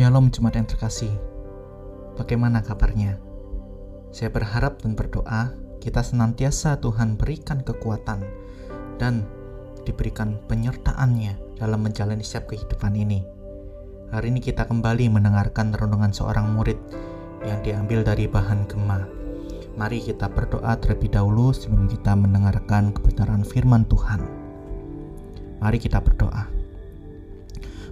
Shalom Jemaat yang terkasih. Bagaimana kabarnya? Saya berharap dan berdoa kita senantiasa Tuhan berikan kekuatan dan diberikan penyertaannya dalam menjalani setiap kehidupan ini. Hari ini kita kembali mendengarkan renungan seorang murid yang diambil dari bahan gema. Mari kita berdoa terlebih dahulu sebelum kita mendengarkan kebenaran firman Tuhan. Mari kita berdoa.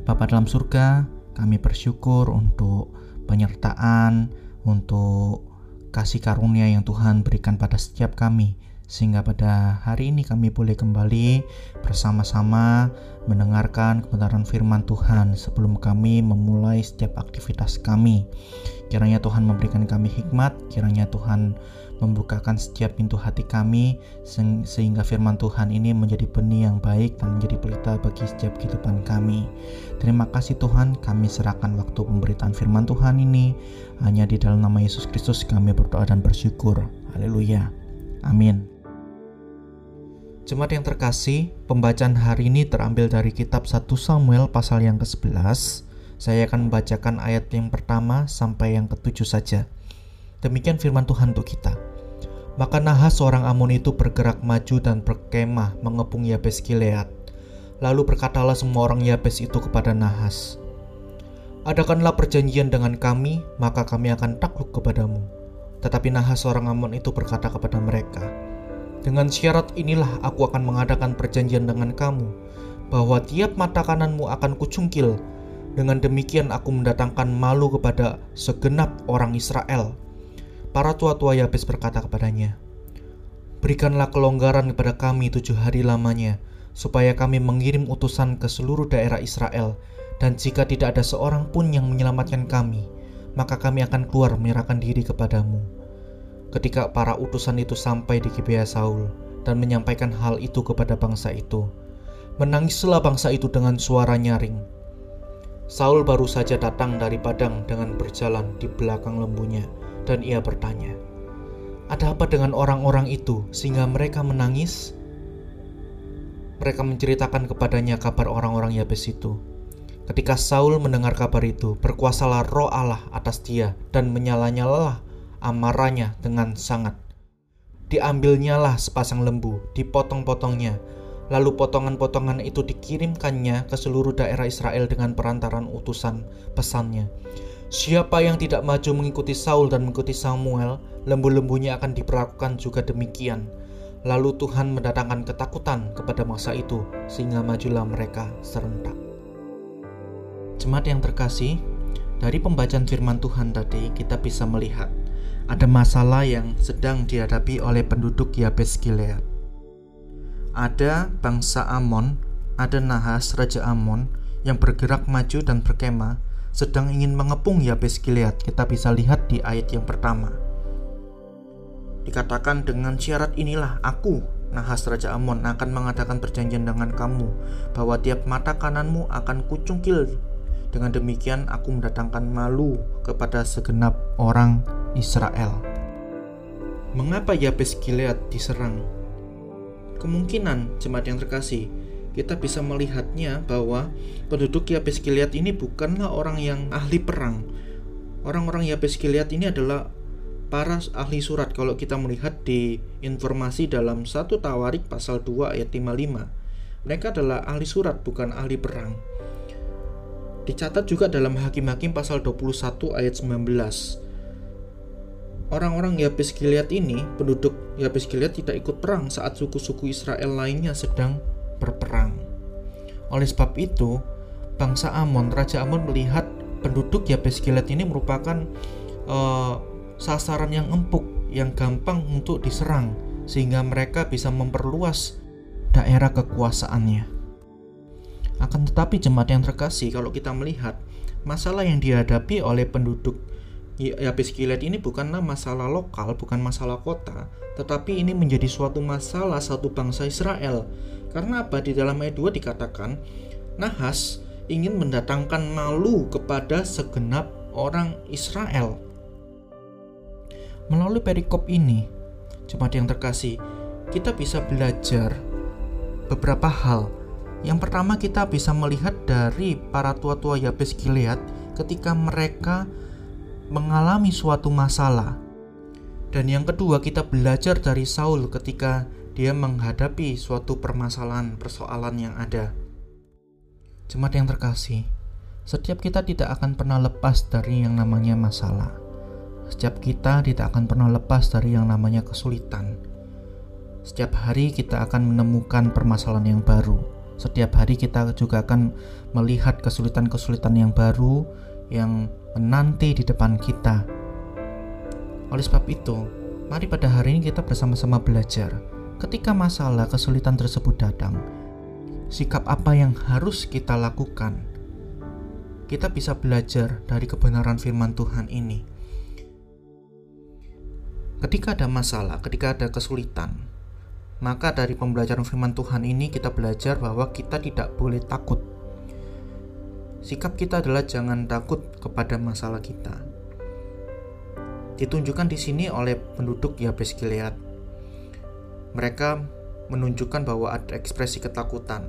Bapa dalam surga, kami bersyukur untuk penyertaan, untuk kasih karunia yang Tuhan berikan pada setiap kami, sehingga pada hari ini kami boleh kembali bersama-sama mendengarkan kebenaran firman Tuhan sebelum kami memulai setiap aktivitas kami. Kiranya Tuhan memberikan kami hikmat, kiranya Tuhan membukakan setiap pintu hati kami sehingga firman Tuhan ini menjadi benih yang baik dan menjadi pelita bagi setiap kehidupan kami. Terima kasih Tuhan, kami serahkan waktu pemberitaan firman Tuhan ini hanya di dalam nama Yesus Kristus kami berdoa dan bersyukur. Haleluya. Amin. Jemaat yang terkasih, pembacaan hari ini terambil dari kitab 1 Samuel pasal yang ke-11. Saya akan membacakan ayat yang pertama sampai yang ketujuh saja. Demikian firman Tuhan untuk kita. Maka Nahas seorang Amon itu bergerak maju dan berkemah mengepung Yabes Gilead. Lalu berkatalah semua orang Yabes itu kepada Nahas, Adakanlah perjanjian dengan kami, maka kami akan takluk kepadamu. Tetapi Nahas seorang Amon itu berkata kepada mereka, Dengan syarat inilah aku akan mengadakan perjanjian dengan kamu, bahwa tiap mata kananmu akan kucungkil. Dengan demikian aku mendatangkan malu kepada segenap orang Israel Para tua-tua Yabes berkata kepadanya, Berikanlah kelonggaran kepada kami tujuh hari lamanya, supaya kami mengirim utusan ke seluruh daerah Israel, dan jika tidak ada seorang pun yang menyelamatkan kami, maka kami akan keluar menyerahkan diri kepadamu. Ketika para utusan itu sampai di Gibea Saul dan menyampaikan hal itu kepada bangsa itu, menangislah bangsa itu dengan suara nyaring. Saul baru saja datang dari padang dengan berjalan di belakang lembunya dan ia bertanya, "Ada apa dengan orang-orang itu sehingga mereka menangis?" Mereka menceritakan kepadanya kabar orang-orang Yabes itu. Ketika Saul mendengar kabar itu, berkuasalah roh Allah atas dia dan menyala-nyalalah amarahnya dengan sangat. Diambilnyalah sepasang lembu, dipotong-potongnya, lalu potongan-potongan itu dikirimkannya ke seluruh daerah Israel dengan perantaran utusan pesannya. Siapa yang tidak maju mengikuti Saul dan mengikuti Samuel, lembu-lembunya akan diperlakukan juga demikian. Lalu Tuhan mendatangkan ketakutan kepada masa itu, sehingga majulah mereka serentak. Jemaat yang terkasih, dari pembacaan firman Tuhan tadi kita bisa melihat ada masalah yang sedang dihadapi oleh penduduk Yabes Gilead. Ada bangsa Amon, ada Nahas, Raja Amon, yang bergerak maju dan berkemah sedang ingin mengepung Yabes Gilead. Kita bisa lihat di ayat yang pertama. Dikatakan dengan syarat inilah aku, Nahas Raja Amon akan mengadakan perjanjian dengan kamu bahwa tiap mata kananmu akan kucungkil. Dengan demikian aku mendatangkan malu kepada segenap orang Israel. Mengapa Yabes Gilead diserang? Kemungkinan jemaat yang terkasih kita bisa melihatnya bahwa penduduk Yabes Gilead ini bukanlah orang yang ahli perang. Orang-orang Yabes Gilead ini adalah para ahli surat kalau kita melihat di informasi dalam satu Tawarik pasal 2 ayat 55. Mereka adalah ahli surat bukan ahli perang. Dicatat juga dalam Hakim-hakim pasal 21 ayat 19. Orang-orang Yabes Gilead ini, penduduk Yabes Gilead tidak ikut perang saat suku-suku Israel lainnya sedang berperang. Oleh sebab itu, bangsa Amon, Raja Amon melihat penduduk Yabes Gilead ini merupakan uh, sasaran yang empuk, yang gampang untuk diserang, sehingga mereka bisa memperluas daerah kekuasaannya. Akan tetapi jemaat yang terkasih, kalau kita melihat masalah yang dihadapi oleh penduduk Yabes Gilead ini bukanlah masalah lokal, bukan masalah kota, tetapi ini menjadi suatu masalah satu bangsa Israel karena apa? Di dalam ayat 2 dikatakan, Nahas ingin mendatangkan malu kepada segenap orang Israel. Melalui perikop ini, jemaat yang terkasih, kita bisa belajar beberapa hal. Yang pertama kita bisa melihat dari para tua-tua Yabes Gilead ketika mereka mengalami suatu masalah. Dan yang kedua, kita belajar dari Saul ketika dia menghadapi suatu permasalahan, persoalan yang ada. Jemaat yang terkasih, setiap kita tidak akan pernah lepas dari yang namanya masalah. Setiap kita tidak akan pernah lepas dari yang namanya kesulitan. Setiap hari kita akan menemukan permasalahan yang baru. Setiap hari kita juga akan melihat kesulitan-kesulitan yang baru yang menanti di depan kita. Oleh sebab itu, mari pada hari ini kita bersama-sama belajar. Ketika masalah kesulitan tersebut datang, sikap apa yang harus kita lakukan kita bisa belajar dari kebenaran firman Tuhan ini. Ketika ada masalah, ketika ada kesulitan, maka dari pembelajaran firman Tuhan ini kita belajar bahwa kita tidak boleh takut. Sikap kita adalah jangan takut kepada masalah kita. Ditunjukkan di sini oleh penduduk Yabes Gilead. Mereka menunjukkan bahwa ada ekspresi ketakutan,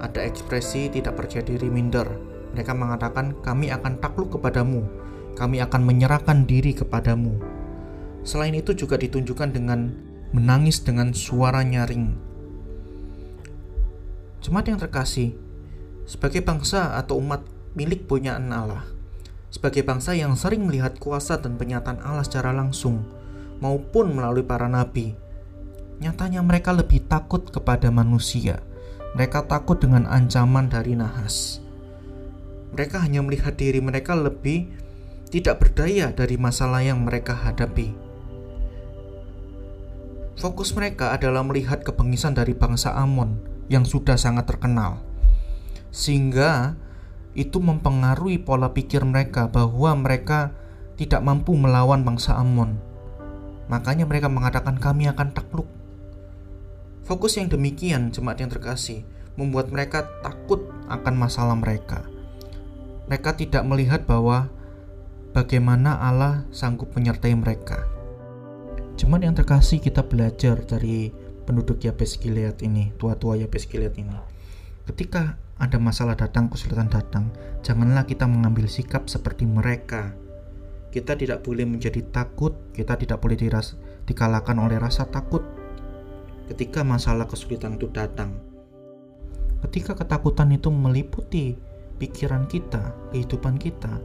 ada ekspresi tidak percaya diri minder, mereka mengatakan, "Kami akan takluk kepadamu, kami akan menyerahkan diri kepadamu." Selain itu juga ditunjukkan dengan menangis dengan suara nyaring. Jemaat yang terkasih, sebagai bangsa atau umat milik punyaan Allah, sebagai bangsa yang sering melihat kuasa dan penyataan Allah secara langsung maupun melalui para nabi, nyatanya mereka lebih takut kepada manusia. Mereka takut dengan ancaman dari nahas mereka hanya melihat diri mereka lebih tidak berdaya dari masalah yang mereka hadapi. Fokus mereka adalah melihat kebengisan dari bangsa Amon yang sudah sangat terkenal, sehingga itu mempengaruhi pola pikir mereka bahwa mereka tidak mampu melawan bangsa Amon. Makanya mereka mengatakan kami akan takluk. Fokus yang demikian, jemaat yang terkasih, membuat mereka takut akan masalah mereka mereka tidak melihat bahwa bagaimana Allah sanggup menyertai mereka. Cuman yang terkasih kita belajar dari penduduk Yabes Gilead ini, tua-tua Yabes Gilead ini. Ketika ada masalah datang, kesulitan datang, janganlah kita mengambil sikap seperti mereka. Kita tidak boleh menjadi takut, kita tidak boleh dikalahkan oleh rasa takut ketika masalah kesulitan itu datang. Ketika ketakutan itu meliputi pikiran kita, kehidupan kita,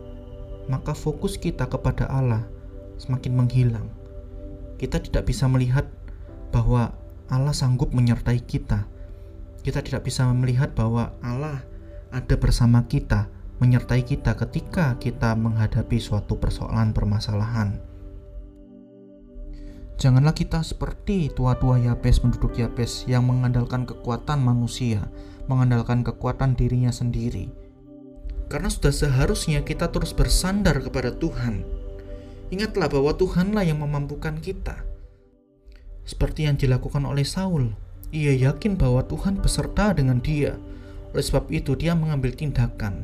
maka fokus kita kepada Allah semakin menghilang. Kita tidak bisa melihat bahwa Allah sanggup menyertai kita. Kita tidak bisa melihat bahwa Allah ada bersama kita, menyertai kita ketika kita menghadapi suatu persoalan permasalahan. Janganlah kita seperti tua-tua Yabes penduduk Yabes yang mengandalkan kekuatan manusia, mengandalkan kekuatan dirinya sendiri, karena sudah seharusnya kita terus bersandar kepada Tuhan. Ingatlah bahwa Tuhanlah yang memampukan kita. Seperti yang dilakukan oleh Saul, ia yakin bahwa Tuhan beserta dengan dia. Oleh sebab itu dia mengambil tindakan.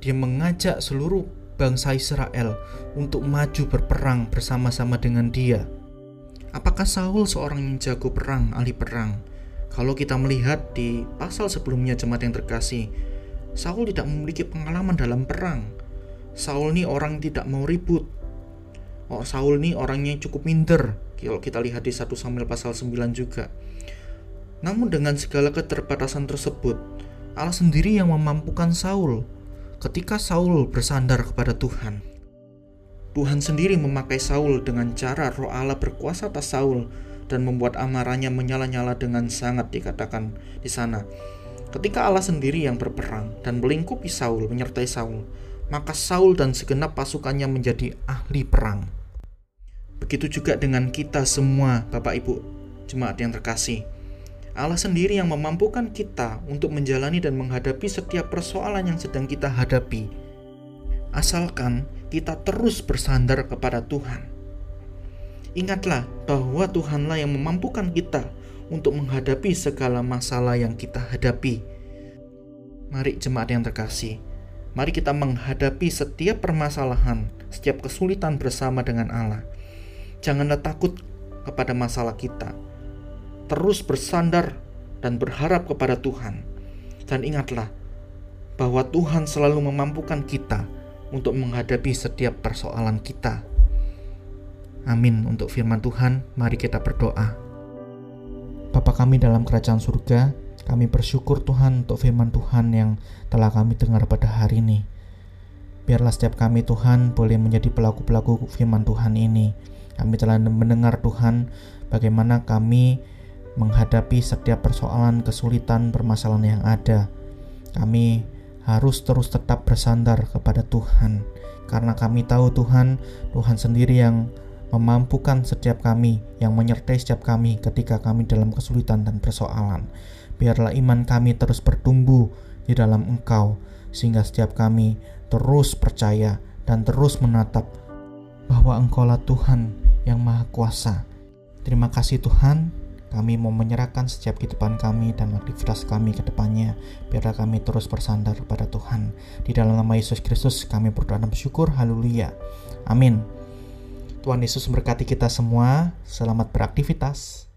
Dia mengajak seluruh bangsa Israel untuk maju berperang bersama-sama dengan dia. Apakah Saul seorang yang jago perang, ahli perang? Kalau kita melihat di pasal sebelumnya jemaat yang terkasih, Saul tidak memiliki pengalaman dalam perang. Saul ini orang tidak mau ribut. Oh, Saul ini orangnya cukup minder. Kalau kita lihat di 1 Samuel pasal 9 juga. Namun dengan segala keterbatasan tersebut, Allah sendiri yang memampukan Saul. Ketika Saul bersandar kepada Tuhan, Tuhan sendiri memakai Saul dengan cara roh Allah berkuasa atas Saul dan membuat amarahnya menyala-nyala dengan sangat dikatakan di sana. Ketika Allah sendiri yang berperang dan melingkupi Saul menyertai Saul, maka Saul dan segenap pasukannya menjadi ahli perang. Begitu juga dengan kita semua, Bapak Ibu, jemaat yang terkasih. Allah sendiri yang memampukan kita untuk menjalani dan menghadapi setiap persoalan yang sedang kita hadapi. Asalkan kita terus bersandar kepada Tuhan. Ingatlah bahwa Tuhanlah yang memampukan kita untuk menghadapi segala masalah yang kita hadapi. Mari jemaat yang terkasih, mari kita menghadapi setiap permasalahan, setiap kesulitan bersama dengan Allah. Janganlah takut kepada masalah kita. Terus bersandar dan berharap kepada Tuhan. Dan ingatlah bahwa Tuhan selalu memampukan kita untuk menghadapi setiap persoalan kita. Amin untuk firman Tuhan, mari kita berdoa. Bapa kami dalam kerajaan surga, kami bersyukur Tuhan untuk firman Tuhan yang telah kami dengar pada hari ini. Biarlah setiap kami Tuhan boleh menjadi pelaku-pelaku firman Tuhan ini. Kami telah mendengar Tuhan bagaimana kami menghadapi setiap persoalan, kesulitan, permasalahan yang ada. Kami harus terus tetap bersandar kepada Tuhan, karena kami tahu Tuhan, Tuhan sendiri yang memampukan setiap kami, yang menyertai setiap kami ketika kami dalam kesulitan dan persoalan. Biarlah iman kami terus bertumbuh di dalam Engkau, sehingga setiap kami terus percaya dan terus menatap bahwa Engkaulah Tuhan yang Maha Kuasa. Terima kasih Tuhan, kami mau menyerahkan setiap kehidupan kami dan aktivitas kami ke depannya. Biarlah kami terus bersandar kepada Tuhan. Di dalam nama Yesus Kristus kami berdoa dan bersyukur. Haleluya. Amin. Tuhan Yesus memberkati kita semua. Selamat beraktivitas.